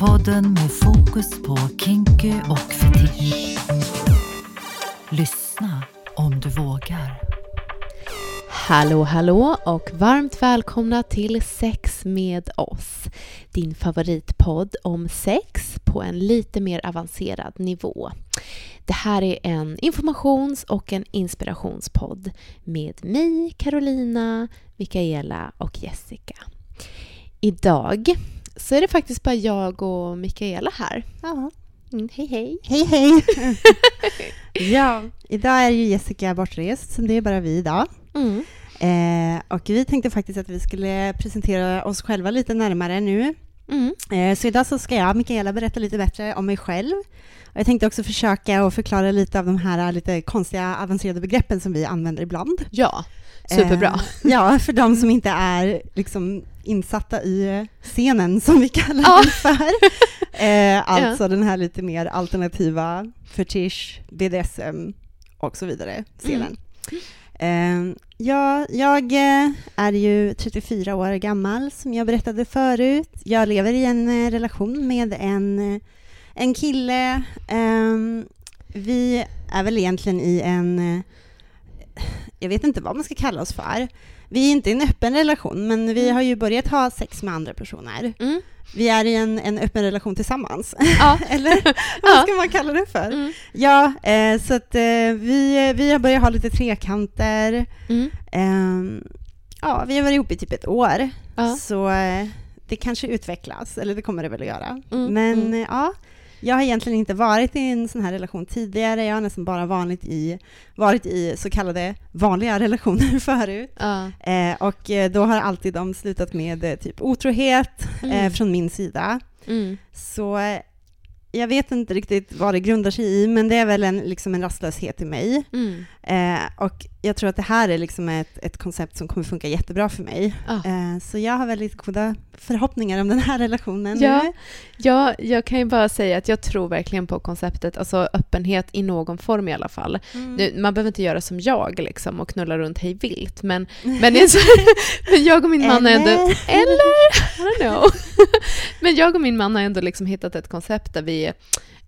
Podden med fokus på kinky och fetisch. Lyssna om du vågar. Hallå hallå och varmt välkomna till Sex med oss. Din favoritpodd om sex på en lite mer avancerad nivå. Det här är en informations och en inspirationspodd med mig, Carolina, Mikaela och Jessica. Idag så är det faktiskt bara jag och Mikaela här. Ja. Mm, hej hej! Hej, hej! ja, idag är ju Jessica bortrest, så det är bara vi idag. Mm. Eh, och vi tänkte faktiskt att vi skulle presentera oss själva lite närmare nu. Mm. Eh, så idag så ska jag, Mikaela, berätta lite bättre om mig själv. Jag tänkte också försöka förklara lite av de här lite konstiga avancerade begreppen som vi använder ibland. Ja, superbra. Eh, ja, för de som inte är liksom insatta i scenen som vi kallar Ja. den för. Eh, alltså den här lite mer alternativa fetisch, BDSM och så vidare scenen. Eh, Ehm, ja, jag eh, är ju 34 år gammal som jag berättade förut. Jag lever i en eh, relation med en, eh, en kille. Ehm, vi är väl egentligen i en jag vet inte vad man ska kalla oss för. Vi är inte i en öppen relation, men vi har ju börjat ha sex med andra personer. Mm. Vi är i en, en öppen relation tillsammans. Ja. Eller vad ska man kalla det för? Mm. Ja, eh, så att eh, vi, vi har börjat ha lite trekanter. Mm. Ehm, ja, vi har varit ihop i typ ett år, Ja. så eh, det kanske utvecklas, eller det kommer det väl att göra. Mm, Men mm. eh, ja, jag har egentligen inte varit i en sån här relation tidigare. Jag har nästan bara vanligt i, varit i så kallade vanliga relationer förut. Ja. Eh, och eh, då har alltid de slutat med eh, typ otrohet eh, Mm. från min sida. Mm. Så eh, jag vet inte riktigt vad det grundar sig i, men det är väl en, liksom en rastlöshet i mig. Mm. Eh, och jag tror att det här är liksom ett, ett koncept som kommer funka jättebra för mig. Ja. Eh, så jag har väldigt goda förhoppningar om den här relationen Ja. Ja, jag kan ju bara säga att jag tror verkligen på konceptet, alltså öppenhet i någon form i alla fall. Mm. Nu, man behöver inte göra som jag liksom och knulla runt hej vilt, men, men, jag och min man har ändå... Eller? I don't know. men jag och min man har ändå liksom hittat ett koncept där vi...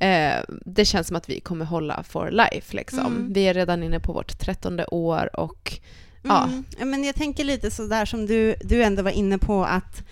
Eh, det känns som att vi kommer hålla for life. Liksom. Mm. Vi är redan inne på vårt trettonde år och Ja. Mm. Ja, men jag tänker lite så där som du, du ändå var inne på att,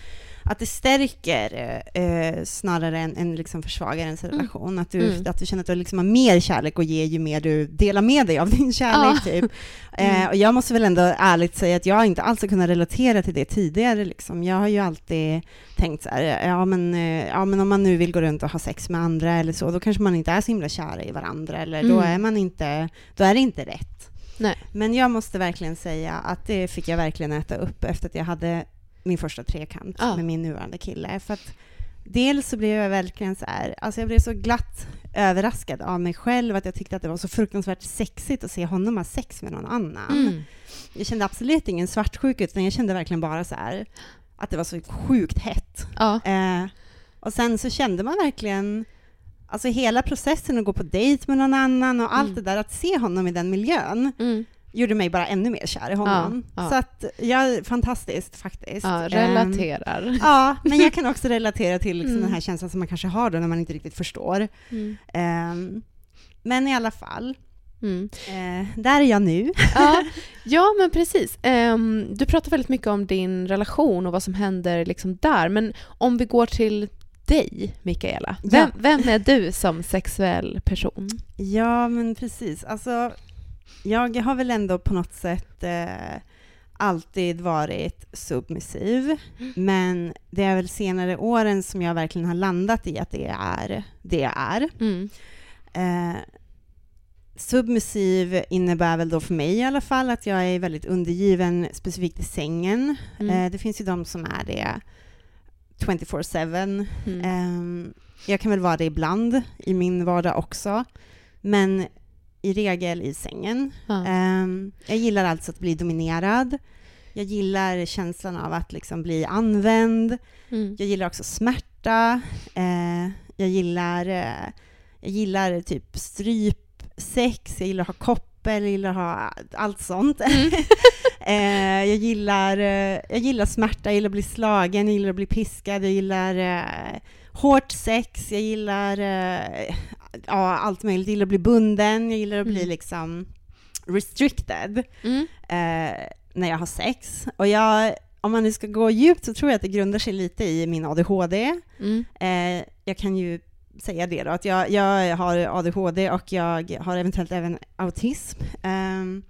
att det stärker eh, snarare än, än liksom försvagar ens relation. Att, du, Mm. att du känner att du liksom har mer kärlek att ge ju mer du delar med dig av din kärlek. Ja. Typ. Mm. Eh, och jag måste väl ändå ärligt säga att jag inte alls har kunnat relatera till det tidigare. Liksom. Jag har ju alltid tänkt så här, ja men, eh, ja men om man nu vill gå runt och ha sex med andra eller så, då kanske man inte är så himla kära i varandra eller då Mm. är man inte, då är det inte rätt. nej. Men jag måste verkligen säga att det fick jag verkligen äta upp efter att jag hade min första trekant Ja. med min nuvarande kille. För att dels så blev jag verkligen så här, alltså jag blev så glatt överraskad av mig själv att jag tyckte att det var så fruktansvärt sexigt att se honom ha sex med någon annan. Mm. Jag kände absolut ingen svartsjuka utan jag kände verkligen bara så här att det var så sjukt hett. Ja. Eh, och sen så kände man verkligen Alltså hela processen att gå på dejt med någon annan och allt Mm. det där, att se honom i den miljön Mm. Gjorde mig bara ännu mer kär i honom. Ja, ja. Så att, ja, fantastiskt faktiskt. ja, Ehm, relaterar. ja, men jag kan också relatera till liksom Mm. den här känslan som man kanske har då när man inte riktigt förstår. Mm. Ehm, men i alla fall, Mm. eh, där är jag nu. Ja, ja, men precis. Ehm, du pratar väldigt mycket om din relation och vad som händer liksom där. Men om vi går till dig, Mikaela. Vem, Ja. vem är du som sexuell person? Ja, men precis. Alltså, jag har väl ändå på något sätt eh, alltid varit submissiv, men det är väl senare åren som jag verkligen har landat i att det är det jag är. Mm. Eh, submissiv innebär väl då för mig i alla fall att jag är väldigt undergiven specifikt i sängen. Mm. Eh, det finns ju de som är det 24-7. Mm. Ehm, jag kan väl vara det ibland i min vardag också, men i regel i sängen. Ja. Ehm, jag gillar alltså att bli dominerad. Jag gillar känslan av att liksom bli använd. Mm. Jag gillar också smärta. Eh, jag gillar, eh, jag gillar typ strypsex, jag gillar att ha koppar doppel, jag gillar att ha allt sånt. Mm. eh, jag, gillar, eh, jag gillar smärta, jag gillar att bli slagen, jag gillar att bli piskad, jag gillar eh, hårt sex, jag gillar eh, ja, allt möjligt. Jag gillar att bli bunden, jag gillar att bli Mm. liksom restricted Mm. eh, när jag har sex. Och jag, om man nu ska gå djupt så tror jag att det grundar sig lite i min ADHD. Mm. Eh, jag kan ju säga det då, att jag, jag har ADHD och jag har eventuellt även autism. Ehm,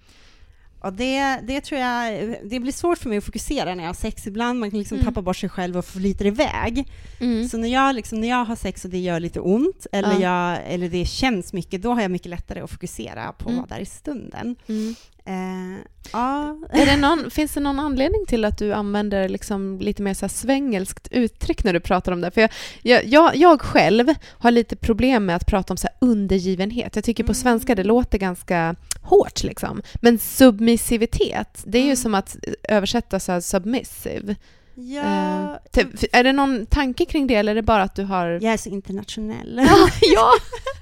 och det, det tror jag, det blir svårt för mig att fokusera när jag har sex ibland, man kan liksom Mm. tappa bort sig själv och förlita iväg. Mm. Så när jag, liksom, när jag har sex och det gör lite ont, eller, Ja. jag, eller det känns mycket, då har jag mycket lättare att fokusera på Mm. vad där i stunden. Mm. Eh, ja. Är det någon, finns det någon anledning till att du använder liksom lite mer så här svengelskt uttryck när du pratar om det? För jag, jag, jag, jag själv har lite problem med att prata om så undergivenhet. Jag tycker på Mm. svenska det låter ganska hårt. Liksom. Men submissivitet, det är ju Mm. som att översätta så här submissive. Ja, Eh, te- är det någon tanke kring det eller är det bara att du har... jag är så internationell. ja.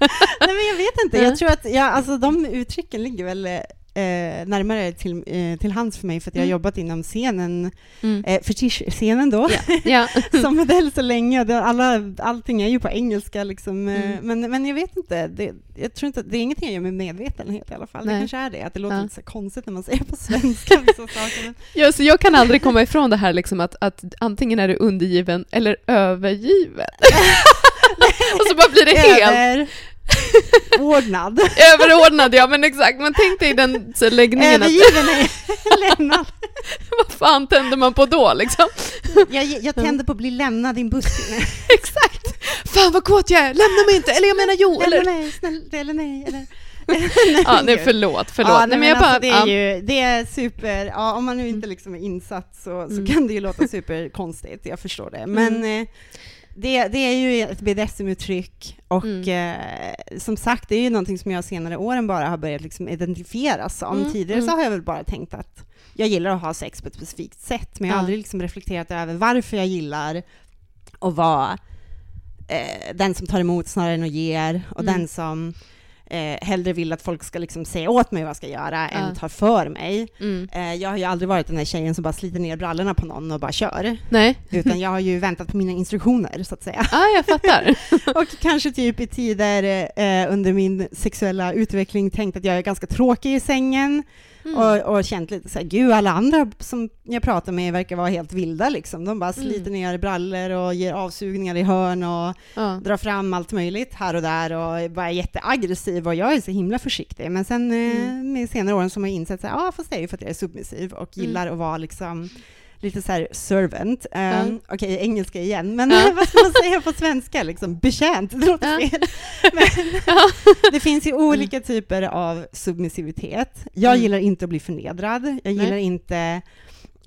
Nej men jag vet inte, Ja. jag tror att ja, alltså, de uttrycken ligger väl eh, närmare till, eh, till hands för mig för att jag har Mm. jobbat inom scenen, Mm. eh, fetisch-scenen då, Ja. ja. som modell så länge. Det, alla, allting är ju på engelska liksom. eh, Mm. Men, men jag vet inte, det, jag tror inte, det är ingenting jag gör med medvetenhet i alla fall. Nej. Det kanske är det, att det låter Ja. lite så konstigt när man säger på svenska vissa saker. Men, Ja, så jag kan aldrig komma ifrån det här liksom att, att antingen är du undergiven eller övergiven. och så bara blir det helt Överordnad. överordnad. Ja, men exakt. Men tänk dig den läggningen Övergiven är lämnad. vad fan tänder man på då liksom? Jag, jag tänder på att bli lämnad i en buske. Nej, Exakt. Fan vad kåt jag är, lämna mig inte! Eller jag menar jo, Eller eller... nej, snälla, eller nej, eller... Ja, nej förlåt, förlåt. Ja, nej, nej, men jag alltså, bara... det ja. är ju det är super, ja, om man nu inte liksom är insatt så, så Mm. kan det ju låta superkonstigt, jag förstår det. Men eh, det, det är ju ett BDSM-uttryck och Mm. eh, som sagt, det är ju någonting som jag senare åren bara har börjat liksom identifiera som. Mm, Tidigare så mm. har jag väl bara tänkt att jag gillar att ha sex på ett specifikt sätt, men jag har Ja. aldrig liksom reflekterat över varför jag gillar att vara eh, den som tar emot snarare än att ger och Mm. den som eh, hellre vill att folk ska liksom säga åt mig vad jag ska göra än Ja. tar för mig. Mm. Eh, jag har ju aldrig varit den där tjejen som bara sliter ner brallorna på någon och bara kör, Nej, utan jag har ju väntat på mina instruktioner så att säga. ah, jag fattar. Och kanske typ i tider eh, under min sexuella utveckling tänkt att jag är ganska tråkig i sängen Mm. och, och känt lite såhär, gud alla andra som jag pratar med verkar vara helt vilda liksom. De bara sliter Mm. ner brallor och ger avsugningar i hörn och Ja. drar fram allt möjligt här och där och bara är jätteaggressiv och jag är så himla försiktig. Men sen eh, Mm. med senare åren så har man insett att ja fast det är ju för att jag är submissiv och Mm. gillar att vara liksom lite så här servant. Um, Ja. Okej, engelska igen, men Ja. vad ska man säga på svenska? Liksom, betjänt, det låter Ja. fel. Men det finns ju olika typer av submissivitet. Jag Mm. gillar inte att bli förnedrad. Jag Nej. gillar inte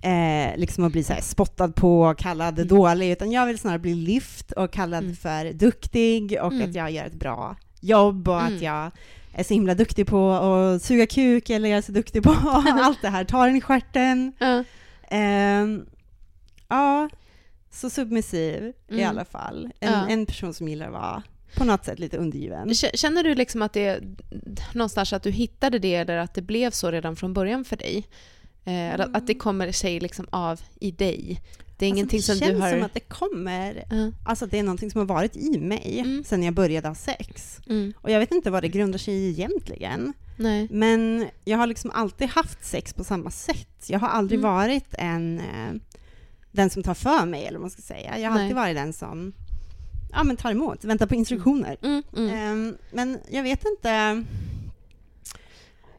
eh, liksom att bli så spottad på och kallad Mm. dålig, utan jag vill snarare bli lyft och kallad Mm. för duktig och Mm. att jag gör ett bra jobb och Mm. att jag är så himla duktig på att suga kuk eller jag är så duktig på allt det här, tar den i stjärten. Ehm, ja, så submissiv i Mm. alla fall. En, Ja. en person som gillar att vara på något sätt lite undergiven. Känner du liksom att det någonstans att du hittade det eller att det blev så redan från början för dig? Eh, eller att det kommer sig liksom av i dig? Det är ingenting alltså, det som du känns har... som att det kommer, Ja. alltså det är någonting som har varit i mig Mm. sen jag började ha sex. Mm. Och jag vet inte vad det grundar sig i egentligen. Nej. Men jag har liksom alltid haft sex på samma sätt. Jag har aldrig Mm. varit en, eh, den som tar för mig, eller vad man ska säga. Jag har Nej. alltid varit den som ja, men tar emot, väntar på instruktioner. Mm. Mm. Ehm, men jag vet inte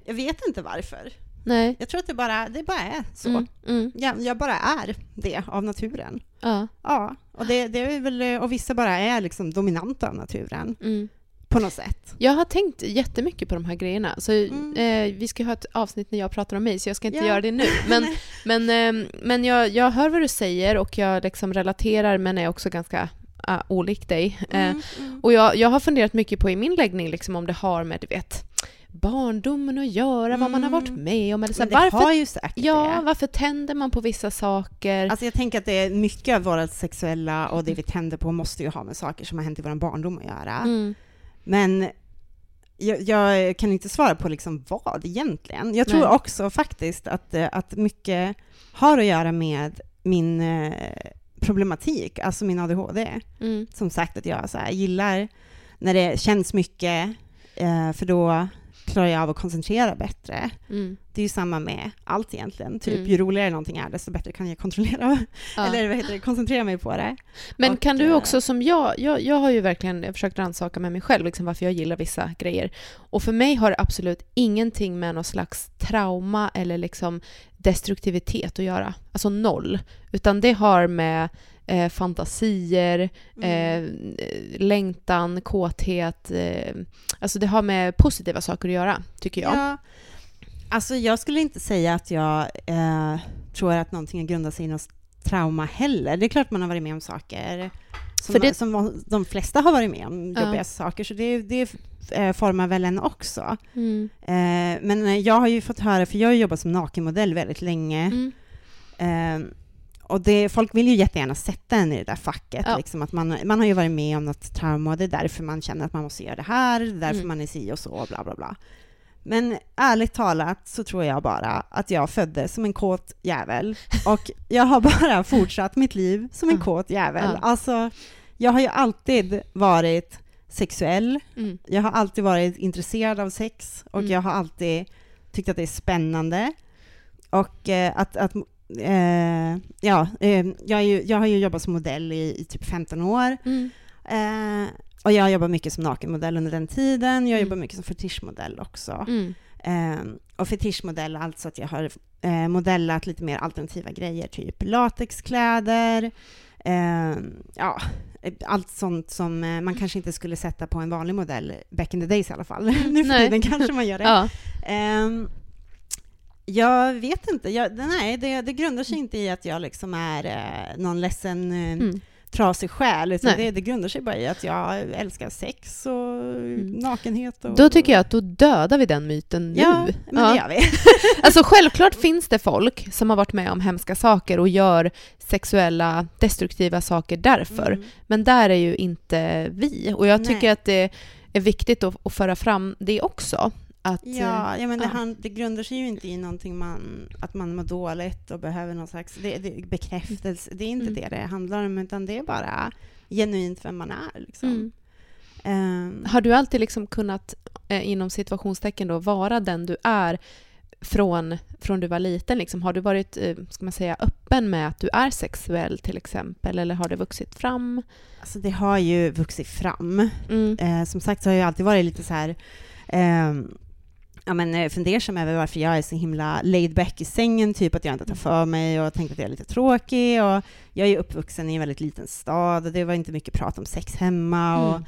jag vet inte varför. Nej. Jag tror att det bara, det bara är så. Mm. Mm. Jag, jag bara är det av naturen. Ja. Ja, och, det, det är väl, och vissa bara är liksom dominanta av naturen Mm. på något sätt. Jag har tänkt jättemycket på de här grejerna. Så, Mm. eh, vi ska ha ett avsnitt när jag pratar om mig, så jag ska inte Ja. göra det nu. Men, men, eh, men jag, jag hör vad du säger och jag liksom relaterar, men är också ganska uh, olik dig. Eh, Mm, mm. och jag, jag har funderat mycket på i min läggning liksom, om det har med, du vet, barndomen att göra, vad man har varit Mm. med om. Eller så, här, det varför, har ju säkert ja, det. varför tänder man på vissa saker? Alltså jag tänker att det är mycket av våra sexuella och det vi tänder på måste ju ha med saker som har hänt i vår barndom att göra. mm. Men jag, jag kan inte svara på liksom vad egentligen. Jag tror Nej. också faktiskt att, eh, att mycket har att göra med min eh, problematik, alltså min ADHD. Mm. Som sagt att jag så här, gillar när det känns mycket, eh, för då klarar jag av att koncentrera bättre. Mm. Det är ju samma med allt egentligen. Typ, Mm. Ju roligare någonting är, desto bättre kan jag kontrollera, Ja. eller vad heter det, koncentrera mig på det. Men Och, kan du eh, också som jag, jag, jag har ju verkligen försökt rannsaka med mig själv liksom varför jag gillar vissa grejer. Och för mig har det absolut ingenting med någon slags trauma eller liksom destruktivitet att göra. Alltså noll. Utan det har med eh, fantasier, Mm. eh, längtan, kåthet. Eh, alltså det har med positiva saker att göra, tycker jag. Ja. Alltså jag skulle inte säga att jag eh, tror att någonting grundar sig i något trauma heller. Det är klart man har varit med om saker som, För det- som de flesta har varit med om, Ja. jobbiga saker, så det, det eh, formar väl en också. Mm. Eh, men jag har ju fått höra, för jag har jobbat som nakenmodell väldigt länge, Mm. Och det, folk vill ju jättegärna sätta en i det där facket, Ja. liksom att man, man har ju varit med om något trauma och det är därför man känner att man måste göra det här, det är därför Mm. man är si och så, och bla bla bla. Men ärligt talat så tror jag bara att jag föddes som en kåt jävel och jag har bara fortsatt mitt liv som en kåt jävel. Ja. Alltså, jag har ju alltid varit sexuell, Mm. jag har alltid varit intresserad av sex och Mm. jag har alltid tyckt att det är spännande. Och eh, att, att eh, ja, eh, jag, ju, jag har ju jobbat som modell i, i typ 15 år. Mm. Eh, och jag har jobbat mycket som nakenmodell under den tiden. Jag Mm. jobbar mycket som fetischmodell också. Mm. Eh, och fetischmodell, alltså att jag har eh, modellat lite mer alternativa grejer, typ latexkläder, eh, ja, allt sånt som eh, man kanske inte skulle sätta på en vanlig modell, back in the days i alla fall. nu för tiden kanske man gör det. Ja. Jag vet inte, jag, nej, det, det grundar sig inte i att jag liksom är eh, någon ledsen, eh, Mm. trasig själ, utan det, det grundar sig bara i att jag älskar sex och nakenhet. Och, Då tycker jag att då dödar vi den myten nu. Ja, men det gör vi. Alltså självklart finns det folk som har varit med om hemska saker och gör sexuella destruktiva saker därför. Mm. Men där är ju inte vi. Och jag tycker Nej. att det är viktigt att, att föra fram det också. Att, eh, Ja, ja men det, ja. han, det grundar sig ju inte i någonting man, att man mår dåligt och behöver någon slags det, det, bekräftelse. Det är inte Mm. det det handlar om, utan det är bara genuint vem man är. Liksom. Mm. Ehm, Har du alltid liksom kunnat, eh, inom situationstecken då, vara den du är från, från du var liten? Liksom? Har du varit, eh, ska man säga, öppen med att du är sexuell till exempel? Eller har det vuxit fram? alltså det har ju vuxit fram. Mm. Eh, som sagt så har jag alltid varit lite så här ehm, ja, men, eh, fundersam över varför jag är så himla laid back i sängen, typ att jag inte tar för mig och tänkt att jag är lite tråkig. Och jag är uppvuxen i en väldigt liten stad och det var inte mycket prat om sex hemma. Och, Mm.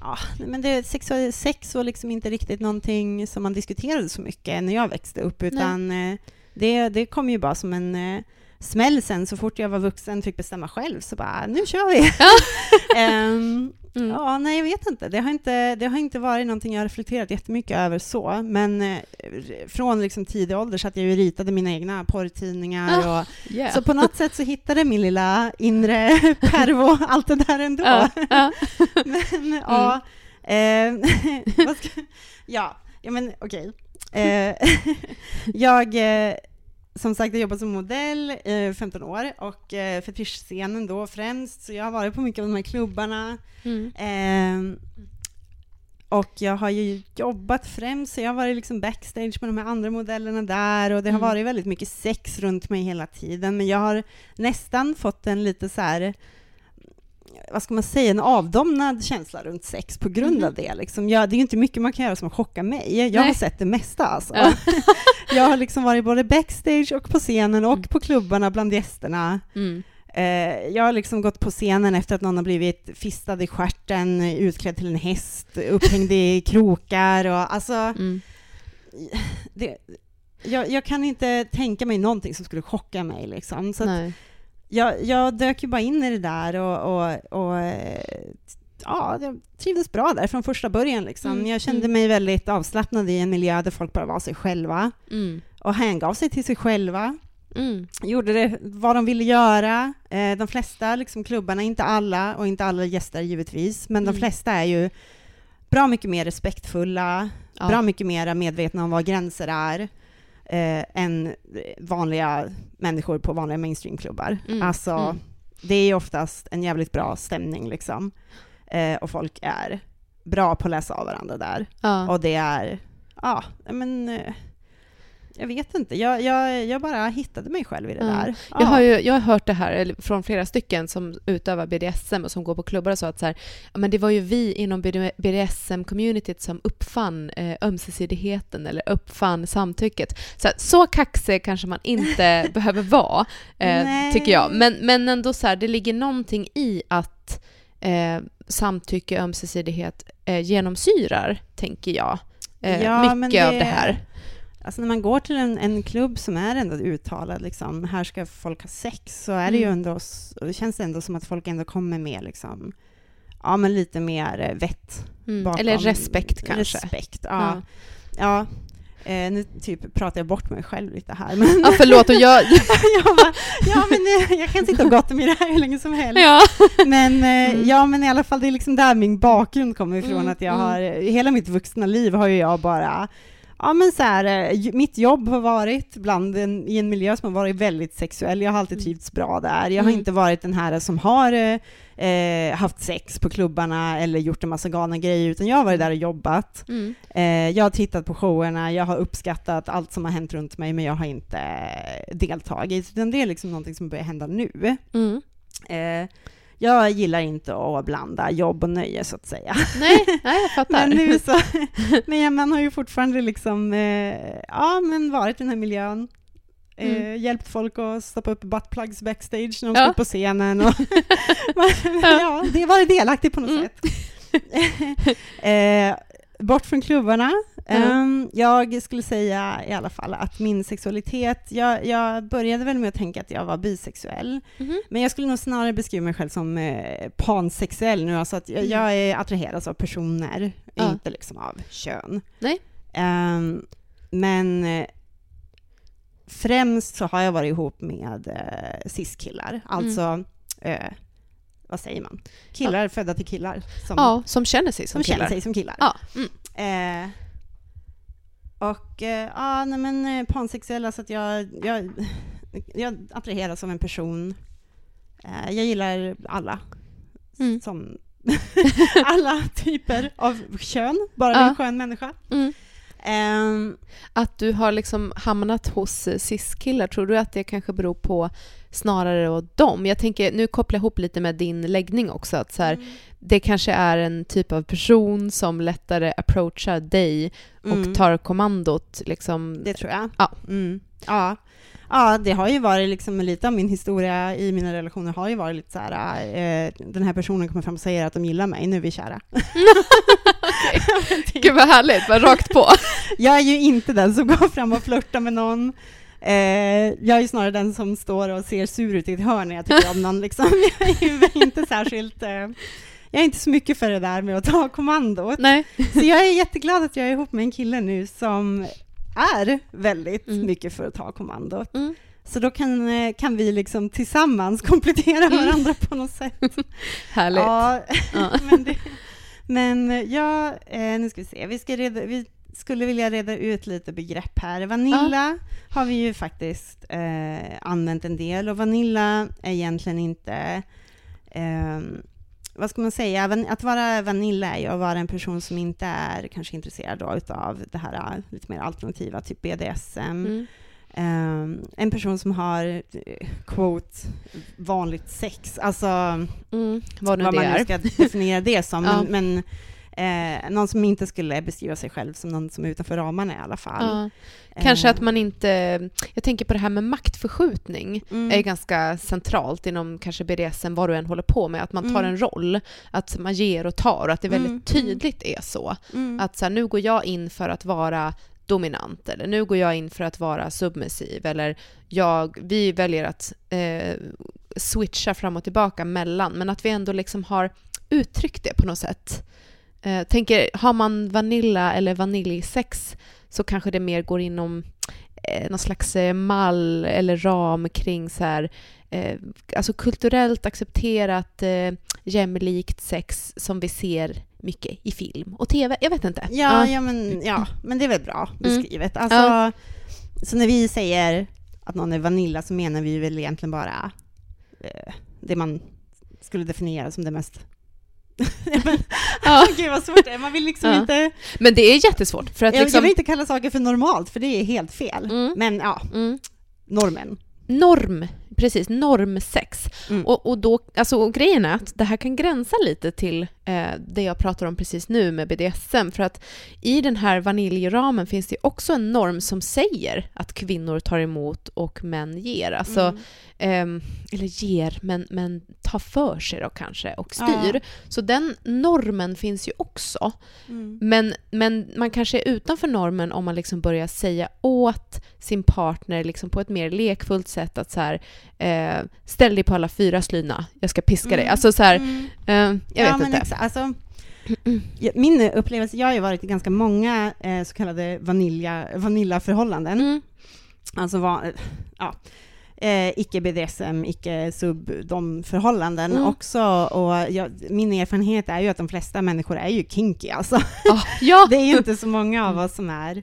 ja, men det, sex, sex var liksom inte riktigt någonting som man diskuterade så mycket när jag växte upp, utan eh, det, det kom ju bara som en eh, smäll sen så fort jag var vuxen fick bestämma själv, så bara nu kör vi. Ehm, Mm. Ja, nej, jag vet inte. Det har inte, det har inte varit någonting jag reflekterat jättemycket över så, men eh, från liksom tidig ålder så att jag ju ritade mina egna porrtidningar och Yeah. så på något sätt så hittade min lilla inre pervo allt det där ändå. ja, ja. Men ja, eh, ja, ja men okej. Eh, jag, eh, som sagt, jag jobbat som modell i 15 år och eh, fetischscenen då främst, så jag har varit på mycket av de här klubbarna. Mm. Eh, och jag har ju jobbat främst, så jag har varit liksom backstage med de här andra modellerna där och det har Mm. varit väldigt mycket sex runt mig hela tiden, men jag har nästan fått en lite så här vad ska man säga, en avdomnad känsla runt sex på grund Mhm. av det. Liksom. Jag, det är ju inte mycket man kan göra som chockar mig. Jag har Nej. sett det mesta alltså. Ja. jag har liksom varit både backstage och på scenen och Mm. på klubbarna bland gästerna. Mm. Eh, jag har liksom gått på scenen efter att någon har blivit fistad i stjärten, utklädd till en häst, upphängd i krokar och alltså, Mm. det, jag, jag kan inte tänka mig någonting som skulle chocka mig liksom. Så att. Jag, jag dök ju bara in i det där och, och, och eh, ja, jag trivdes bra där från första början liksom. Mm, Jag kände mm. mig väldigt avslappnad i en miljö där folk bara var sig själva Mm. och hängav sig till sig själva. Mm. gjorde det vad de ville göra. Eh, de flesta liksom, klubbarna, inte alla och inte alla gäster givetvis, men de Mm. flesta är ju bra mycket mer respektfulla, Ja. bra mycket mer medvetna om vad gränser är eh, än vanliga människor på vanliga mainstreamklubbar. Mm, Alltså, mm. det är ju oftast en jävligt bra stämning liksom. Eh, och folk är bra på att läsa av varandra där. Ja. Och det är, ja, men eh, jag vet inte, jag, jag, jag bara hittade mig själv i det Ja. där. Jag har ju jag har hört det här från flera stycken som utövar BDSM och som går på klubbar och så att så här, ja, men det var ju vi inom BDSM-communityt som uppfann eh, ömsesidigheten eller uppfann samtycket. Så, här, så kaxig kanske man inte behöver vara, eh, tycker jag. Men, men ändå så här, det ligger någonting i att eh, samtycke och ömsesidighet eh, genomsyrar, tänker jag, eh, Ja, mycket av det här. Alltså när man går till en, en klubb som är ändå uttalad, liksom, här ska folk ha sex, så är det ju Mm. ändå, och det känns ändå som att folk ändå kommer med liksom, ja men lite mer eh, vett Mm. bakom. Eller respekt kanske. Respekt, ja. Ja. ja. Eh, nu typ pratar jag bort mig själv lite här, men Ja, förlåt. Och jag, jag bara, ja men eh, jag kan sitta och gotta mig i det här hur länge som helst. ja. Men, eh, Mm. ja, men i alla fall, det är liksom där min bakgrund kommer ifrån. Mm, Att jag mm. har, hela mitt vuxna liv har ju jag bara, ja men så här, eh, mitt jobb har varit bland en, i en miljö som har varit väldigt sexuell. Jag har alltid Mm. trivts bra där. Jag har Mm. inte varit den här som har eh, eh, haft sex på klubbarna eller gjort en massa galna grejer, utan jag har varit där och jobbat. Mm. Eh, jag har tittat på showerna, jag har uppskattat allt som har hänt runt mig, men jag har inte eh, deltagit. Utan det är liksom någonting som börjar hända nu. Mm. Eh, jag gillar inte att blanda jobb och nöje så att säga. Nej, nej, jag fattar. Men nu så, men man har ju fortfarande liksom, eh, ja men varit i den här miljön. Eh, Mm. Hjälpt folk att stoppa upp buttplugs backstage när de Ja. upp på scenen. Och ja, det varit delaktig på något Mm. sätt. eh, bort från klubbarna. Mm. Jag skulle säga i alla fall att min sexualitet, jag, jag började väl med att tänka att jag var bisexuell. Mhm. Men jag skulle nog snarare beskriva mig själv som eh, pansexuell nu, alltså att jag, Mm. jag är attraherad av personer, Ja. inte liksom av kön. Nej. Ehm, men eh, främst så har jag varit ihop med eh, cis-killar, alltså, eh, vad säger man? Killar födda till killar som, Ja, som känner sig som som killar. känner sig som killar. Ja. Mm. Eh, och eh, ja, nej men eh, pansexuell, alltså att jag, jag, jag attraheras av en person. Eh, jag gillar alla. Mm. Som alla typer av kön, bara Ja. en skön människa. Mm. Ehm, Att du har liksom hamnat hos eh, cis-killar, tror du att det kanske beror på snarare åt dem? Jag tänker, nu kopplar jag ihop lite med din läggning också, att så här, det kanske är en typ av person som lättare approachar dig och mm, tar kommandot liksom. Det tror jag. Ja. Mm, ja. Ja, det har ju varit liksom lite av min historia i mina relationer har ju varit lite så här, eh, den här personen kommer fram och säger att de gillar mig, nu är vi kära. Gud vad härligt, vad rakt på. Jag är ju inte den som går fram och flörtar med någon. Eh, jag är ju snarare den som står och ser sur ut i ett hörn när jag tycker om någon. Liksom. Jag är ju inte särskilt... Eh, jag är inte så mycket för det där med att ta kommandot. Nej. Så jag är jätteglad att jag är ihop med en kille nu som är väldigt Mm. mycket för att ta kommandot. Mm. Så då kan, eh, kan vi liksom tillsammans komplettera Mm. varandra på något sätt. Härligt. Ja, Ja. men, det, men ja, eh, nu ska vi se. Vi, ska reda, vi skulle vilja reda ut lite begrepp här. Vanilla har vi ju faktiskt eh, använt en del och Vanilla är egentligen inte ehm, vad ska man säga, att vara Vanilla är ju att vara en person som inte är kanske intresserad då utav det här eh, lite mer alternativa, typ BDSM. Mm. Ehm, en person som har, eh, quote, vanligt sex. Alltså, Mm. Vad vad man nu ska definiera det som. Ja. Men, men eh, någon som inte skulle beskriva sig själv som någon som är utanför ramarna i alla fall. Ja. Kanske att Eh, man inte... Jag tänker på det här med maktförskjutning. mm, är ganska centralt inom kanske BDSM, vad du än håller på med. Att man tar Mm. en roll, att man ger och tar och att det väldigt Mm, tydligt är så. mm, Att så här, nu går jag in för att vara dominant eller nu går jag in för att vara submissiv eller jag, vi väljer att eh, switcha fram och tillbaka mellan men att vi ändå liksom har uttryckt det på något sätt. Eh, tänker, har man vanilla eller vaniljsex så kanske det mer går inom eh, någon slags eh, mall eller ram kring så här, eh, alltså kulturellt accepterat eh, jämlikt sex som vi ser mycket i film och TV. Jag vet inte. Ja, ja. men, ja men det är väl bra Mm. beskrivet. Alltså, Ja. Så när vi säger att någon är Vanilla så menar vi väl egentligen bara eh, det man skulle definiera som det mest... ja. Gud vad svårt det är. Man vill liksom Ja. inte... Men det är jättesvårt. För att Jag, jag liksom, vill inte kalla saker för normalt, för det är helt fel. Mm. Men ja, mm, normen. norm, precis, normsex. Mm. Och, och, då, alltså, och grejen är att det här kan gränsa lite till eh, det jag pratar om precis nu med BDSM. För att i den här vaniljramen finns det också en norm som säger att kvinnor tar emot och män ger. Alltså, Mm. ehm, eller ger, men, men tar för sig då kanske och styr. Ja. Så den normen finns ju också. Mm. Men, men man kanske är utanför normen om man liksom börjar säga åt sin partner liksom på ett mer lekfullt sätt att så här, eh, ställ dig på alla fyra Slyna, jag ska piska dig. Mm. Alltså så här, Mm. eh, jag ja, vet inte. Exa, alltså, min upplevelse, jag har ju varit i ganska många eh, så kallade vanilja, vanillaförhållanden. Mm. Alltså va, ja, eh, icke BDSM, icke sub, de förhållanden Mm. också. Och jag, min erfarenhet är ju att de flesta människor är ju kinky alltså. Ah, ja! Det är ju inte så många av oss som är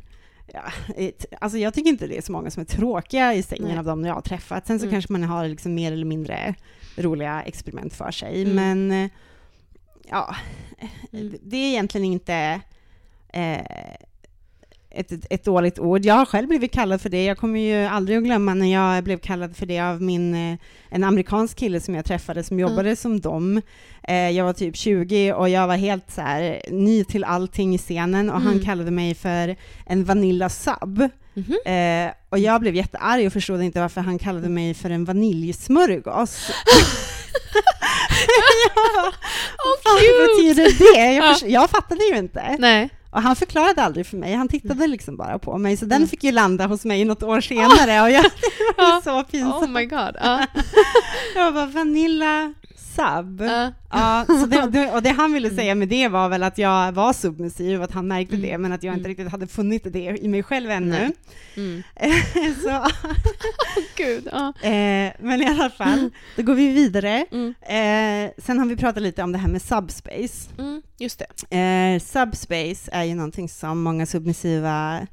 Ja, ett, alltså jag tycker inte det är så många som är tråkiga i sängen Nej. av dem jag har träffat. Sen så Mm. kanske man har liksom mer eller mindre roliga experiment för sig. Mm. Men eh, ja, Mm. det är egentligen inte eh, ett, ett dåligt ord. Jag har själv blivit kallad för det. Jag kommer ju aldrig att glömma när jag blev kallad för det av min, eh, en amerikansk kille som jag träffade som jobbade som dem. Eh, jag var typ 20 och jag var helt så här ny till allting i scenen och han Mm. kallade mig för en vanilla sub. Mhm. Eh, och jag blev jättearg och förstod inte varför han kallade mig för en vaniljsmörgås. bara, Åh, vad betyder det? Jag, Ja. jag fattade ju inte. Nej. Och han förklarade aldrig för mig, han tittade liksom bara på mig, så den Mm. fick ju landa hos mig något år senare och jag, det var ju så pinsamt. Oh my god. Ja. Jag bara, Vanilla sub. Ja. Ja, så det, och det han ville säga med det var väl att jag var submissiv och att han märkte Mm. det, men att jag inte Mm. riktigt hade funnit det i mig själv ännu. Mm. så, Gud. Eh, men i alla fall, då går vi vidare. Mm. Eh, sen har vi pratat lite om det här med subspace. Mm. Just det. Eh, subspace är ju någonting som många submissiva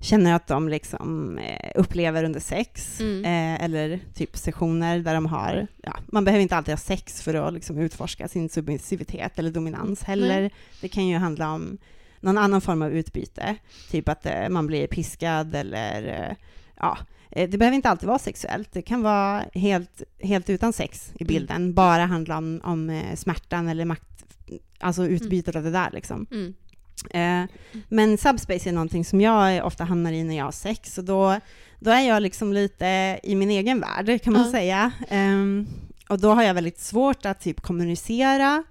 känner att de liksom eh, upplever under sex, Mm. eh, eller typ sessioner där de har, ja, man behöver inte alltid ha sex för att liksom utforska sin submissivitet eller dominans heller. Nej. Det kan ju handla om någon annan form av utbyte, typ att eh, man blir piskad eller eh, ja, det behöver inte alltid vara sexuellt. Det kan vara helt, helt utan sex i bilden, bara handla om, om smärtan eller makt, alltså utbytet av det där liksom. Mm. Eh, men subspace är någonting som jag ofta hamnar i när jag har sex, och då, då är jag liksom lite i min egen värld, kan man Ja. säga. Ehm, och då har jag väldigt svårt att typ kommunicera,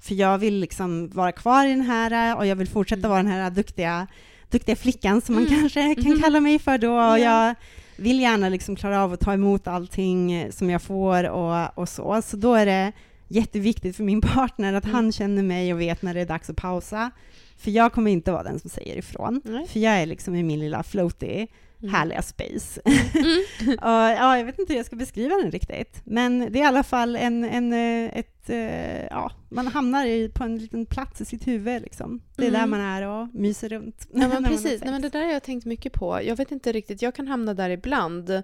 för jag vill liksom vara kvar i den här, och jag vill fortsätta Mm. vara den här duktiga, duktiga flickan som man Mm. kanske kan Mhm. kalla mig för då. Och Ja. jag vill gärna liksom klara av att ta emot allting som jag får och, och så. Så då är det jätteviktigt för min partner att Mm. han känner mig och vet när det är dags att pausa. För jag kommer inte vara den som säger ifrån. Nej. För jag är liksom i min lilla floaty, Mm. härliga space. Mm. och, ja, jag vet inte hur jag ska beskriva den riktigt. Men det är i alla fall en, en, eh, ett, eh, ja, man hamnar i, på en liten plats i sitt huvud liksom. Det är där Mm. man är och myser runt. Ja, men precis. Nej, men det där har jag tänkt mycket på. Jag vet inte riktigt, jag kan hamna där ibland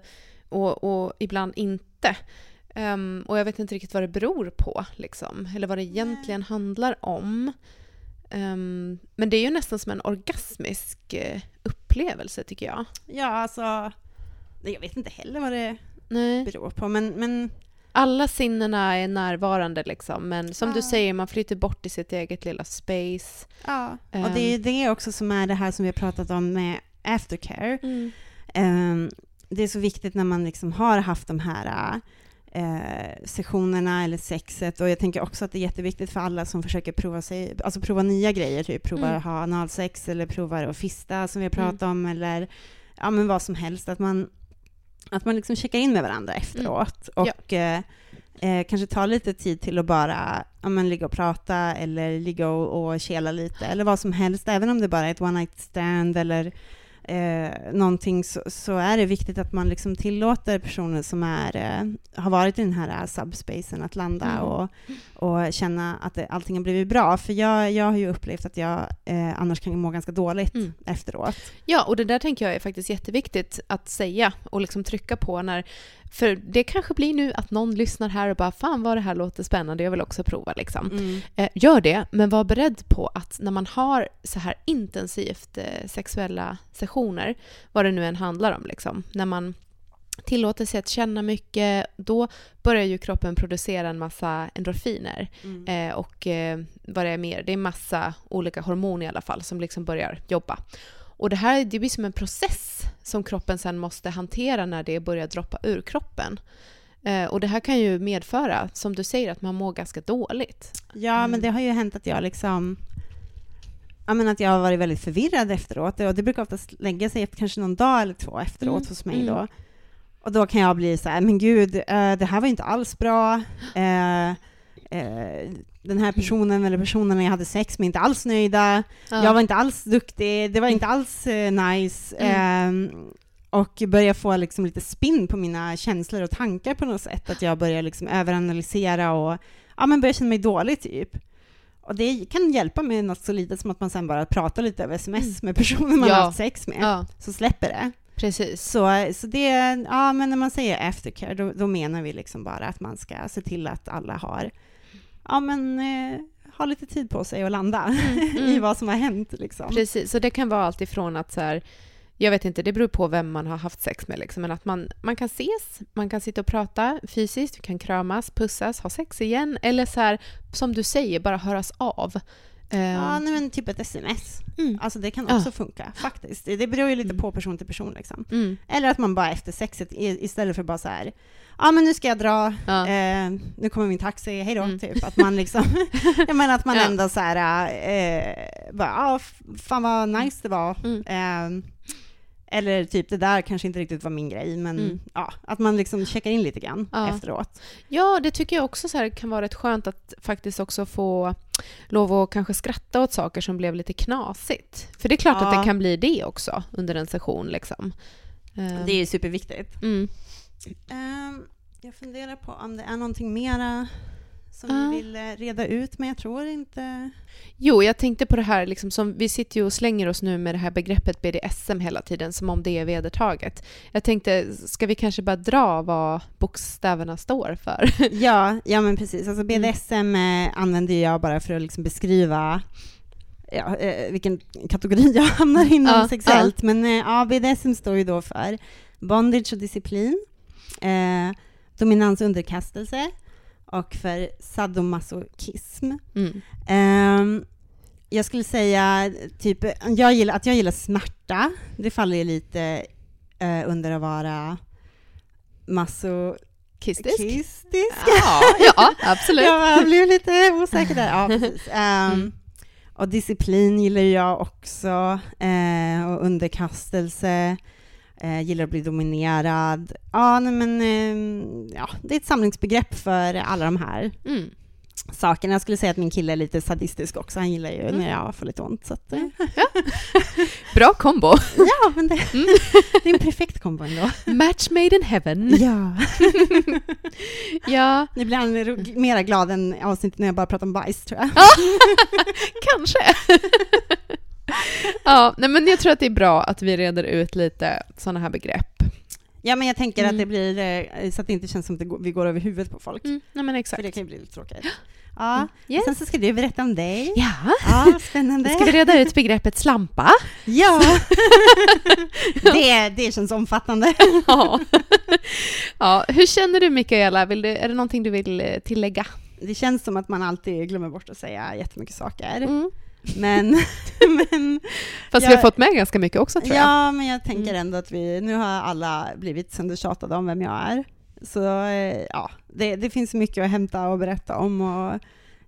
och, och ibland inte. Ehm, och jag vet inte riktigt vad det beror på, liksom. eller vad det egentligen handlar om. Ehm, men det är ju nästan som en orgasmisk eh, upplevelse, tycker jag. Ja, alltså, jag vet inte heller vad det Nej. beror på, men, men Alla sinnena är närvarande, liksom. men som du Ja. säger, man flyter bort i sitt eget lilla space. ja. Ehm. Och det är det också som är det här som vi har pratat om med aftercare. Mm. Ehm, det är så viktigt när man liksom har haft de här eh, sessionerna eller sexet och jag tänker också att det är jätteviktigt för alla som försöker prova sig, alltså prova nya grejer, typ prova Mm. att ha analsex eller prova att fista som vi har pratat om eller ja men vad som helst, att man, att man liksom checkar in med varandra efteråt Mm. Ja. och eh, eh, kanske tar lite tid till att bara ja, men, ligga och prata eller ligga och, och kela lite eller vad som helst, även om det bara är ett one night stand eller eh, någonting så, så är det viktigt att man liksom tillåter personer som är, eh, har varit i den här eh, subspacen att landa Mm. och, och känna att det, allting har blivit bra. För jag, jag har ju upplevt att jag eh, annars kan må ganska dåligt Mm. efteråt. Ja, och det där tänker jag är faktiskt jätteviktigt att säga och liksom trycka på när... För det kanske blir nu att någon lyssnar här och bara “Fan vad det här låter spännande, jag vill också prova” liksom. Mm. Eh, gör det, men var beredd på att när man har så här intensivt eh, sexuella sessioner, vad det nu än handlar om, liksom, när man tillåter sig att känna mycket, då börjar ju kroppen producera en massa endorfiner. Mm. Eh, och eh, vad det är mer, det är massa olika hormoner i alla fall som liksom börjar jobba. Och det här det blir som en process som kroppen sen måste hantera när det börjar droppa ur kroppen. Eh, och det här kan ju medföra, som du säger, att man mår ganska dåligt. Ja, Mm. men det har ju hänt att jag liksom Ja, men att jag har varit väldigt förvirrad efteråt och det brukar oftast lägga sig efter kanske någon dag eller två efteråt Mm, hos mig mm. då. Och då kan jag bli så här, men gud, eh, det här var inte alls bra. Eh, eh, den här personen eller personerna jag hade sex med är inte alls nöjda. Jag var inte alls duktig, det var inte alls nice. Mm. Eh, och börjar få liksom lite spinn på mina känslor och tankar på något sätt. Att jag börjar liksom överanalysera och ja, men börjar känna mig dålig typ. Och det kan hjälpa med något så litet som att man sen bara pratar lite över sms Mm. med personer man Ja. har haft sex med. Ja, Så släpper det. Precis. Så, så det, ja men när man säger aftercare, då, då menar vi liksom bara att man ska se till att alla har, ja men, eh, har lite tid på sig att landa i mm. vad som har hänt liksom. Precis, så det kan vara allt ifrån att så här, jag vet inte, det beror på vem man har haft sex med, liksom, men att man, man kan ses, man kan sitta och prata fysiskt, vi kan kramas, pussas, ha sex igen, eller så här, som du säger, bara höras av. Ja, Ehm, nej, men typ ett sms. mm, Alltså det kan Ja. också funka, faktiskt. Det, beror ju lite Mm. på person till person liksom. mm, Eller att man bara efter sexet, istället för bara så här, ja men nu ska jag dra, ja, eh, nu kommer min taxi, hej då, Mm. typ. Att man liksom, jag menar att man Ja. ändå så här, eh, bara, ja, f- fan vad nice det var. Eh, eller typ, det där kanske inte riktigt var min grej, men Mm. ja, att man liksom checkar in lite grann Ja. efteråt. ja, det tycker jag också så här, kan vara rätt skönt att faktiskt också få lov att kanske skratta åt saker som blev lite knasigt. För det är klart att Ja. det kan bli det också under en session. Liksom. Ehm, Det är superviktigt. mm. Ehm, jag funderar på om det är någonting mera som Ja. vi vill eh, reda ut, men jag tror inte... Jo, jag tänkte på det här, liksom, som, vi sitter ju och slänger oss nu med det här begreppet BDSM hela tiden, som om det är vedertaget. Jag tänkte, ska vi kanske bara dra vad bokstäverna står för? Ja, ja men precis. Alltså Mm. BDSM eh, använder jag bara för att liksom beskriva ja, eh, vilken kategori jag hamnar inom Ja, sexuellt. Men eh, ja, BDSM står ju då för bondage och disciplin, eh, dominans och underkastelse och för sadomasochism. Mm. Ehm, jag skulle säga typ, jag gillar, att jag gillar smärta, det faller ju lite eh, under att vara masochistisk. Kistisk? Ja, ja, absolut. Jag blev lite osäker där. Ja, precis. Ehm, Mm. Och disciplin gillar jag också, eh, och underkastelse. Eh, gillar att bli dominerad. Ja, nej, men ehm, ja, det är ett samlingsbegrepp för alla de här Mm. sakerna. Jag skulle säga att min kille är lite sadistisk också. Han gillar ju Mm. när jag får lite ont. Så att, eh, Mm. Bra kombo. ja, men det, Mm. det är en perfekt kombo ändå. Match made in heaven. Ja. Ja, Nu blir han mera glad än avsnittet när jag bara pratar om bajs, tror jag. kanske. ja, nej, men jag tror att det är bra att vi reder ut lite sådana här begrepp. Ja, men jag tänker att Mm. det blir, eh, så att det inte känns som att vi går över huvudet på folk. Mm, nej, men För exakt. det kan ju bli lite tråkigt. Ja, Yes. sen så ska du berätta om dig. Ja, Ja, spännande. ska vi reda ut begreppet slampa? Ja! det, det känns omfattande. Ja. ja. Hur känner du Mikaela? Vill du, är det någonting du vill eh, tillägga? Det känns som att man alltid glömmer bort att säga jättemycket saker. Mm. Men, men, Fast Jag- vi har fått med ganska mycket också tror jag. ja, men jag tänker Mm. ändå att vi, nu har alla blivit söndertjatade om vem jag är. Så eh, ja, det, det finns mycket att hämta och berätta om och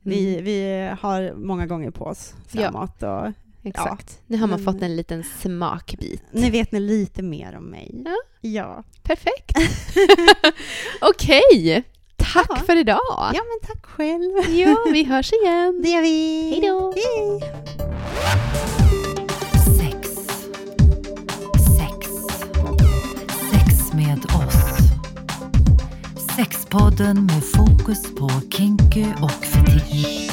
vi, Mm. vi har många gånger på oss Ja. framåt. Och Exakt. Nu har man men- fått en liten smakbit. nu vet ni lite mer om mig. Ja. Ja. Perfekt. Okej. Tack ja. för idag! Ja, men tack själv! Ja, vi hörs igen! Det gör vi! Hej då! Sex. Sex. Sex med oss. Sexpodden med fokus på kinky och fetisch.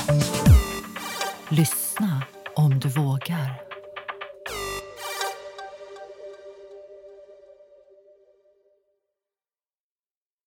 Lyssna om du vågar.